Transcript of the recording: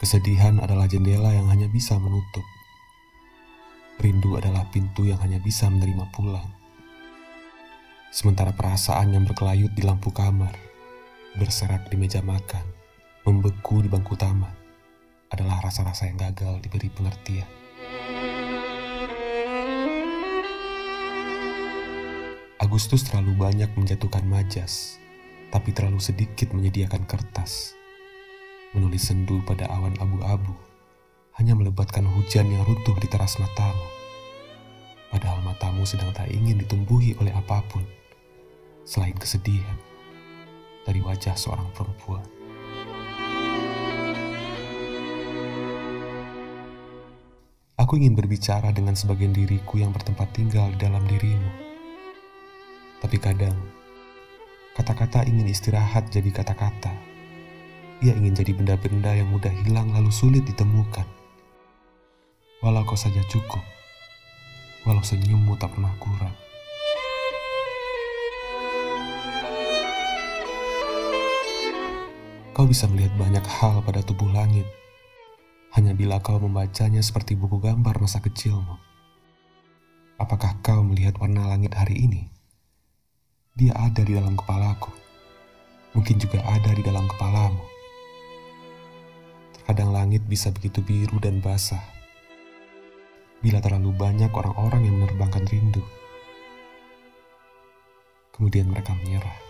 Kesedihan adalah jendela yang hanya bisa menutup. Rindu adalah pintu yang hanya bisa menerima pulang. Sementara perasaan yang berkelayut di lampu kamar, berserak di meja makan, membeku di bangku taman, adalah rasa-rasa yang gagal diberi pengertian. Agustus terlalu banyak menjatuhkan majas, tapi terlalu sedikit menyediakan kertas menulis sendu pada awan abu-abu, hanya melebatkan hujan yang runtuh di teras matamu. Padahal matamu sedang tak ingin ditumbuhi oleh apa pun, selain kesedihan dari wajah seorang perempuan. Aku ingin berbicara dengan sebagian diriku yang bertempat tinggal di dalam dirimu. Tapi kadang, kata-kata ingin istirahat jadi kata-kata ia ingin jadi benda-benda yang mudah hilang lalu sulit ditemukan. Walau kau saja cukup, walau senyummu tak pernah kurang. Kau bisa melihat banyak hal pada tubuh langit, hanya bila kau membacanya seperti buku gambar masa kecilmu. Apakah kau melihat warna langit hari ini? Dia ada di dalam kepalaku. Mungkin juga ada di dalam kepalamu. Kadang langit bisa begitu biru dan basah. Bila terlalu banyak orang-orang yang menerbangkan rindu, kemudian mereka menyerah.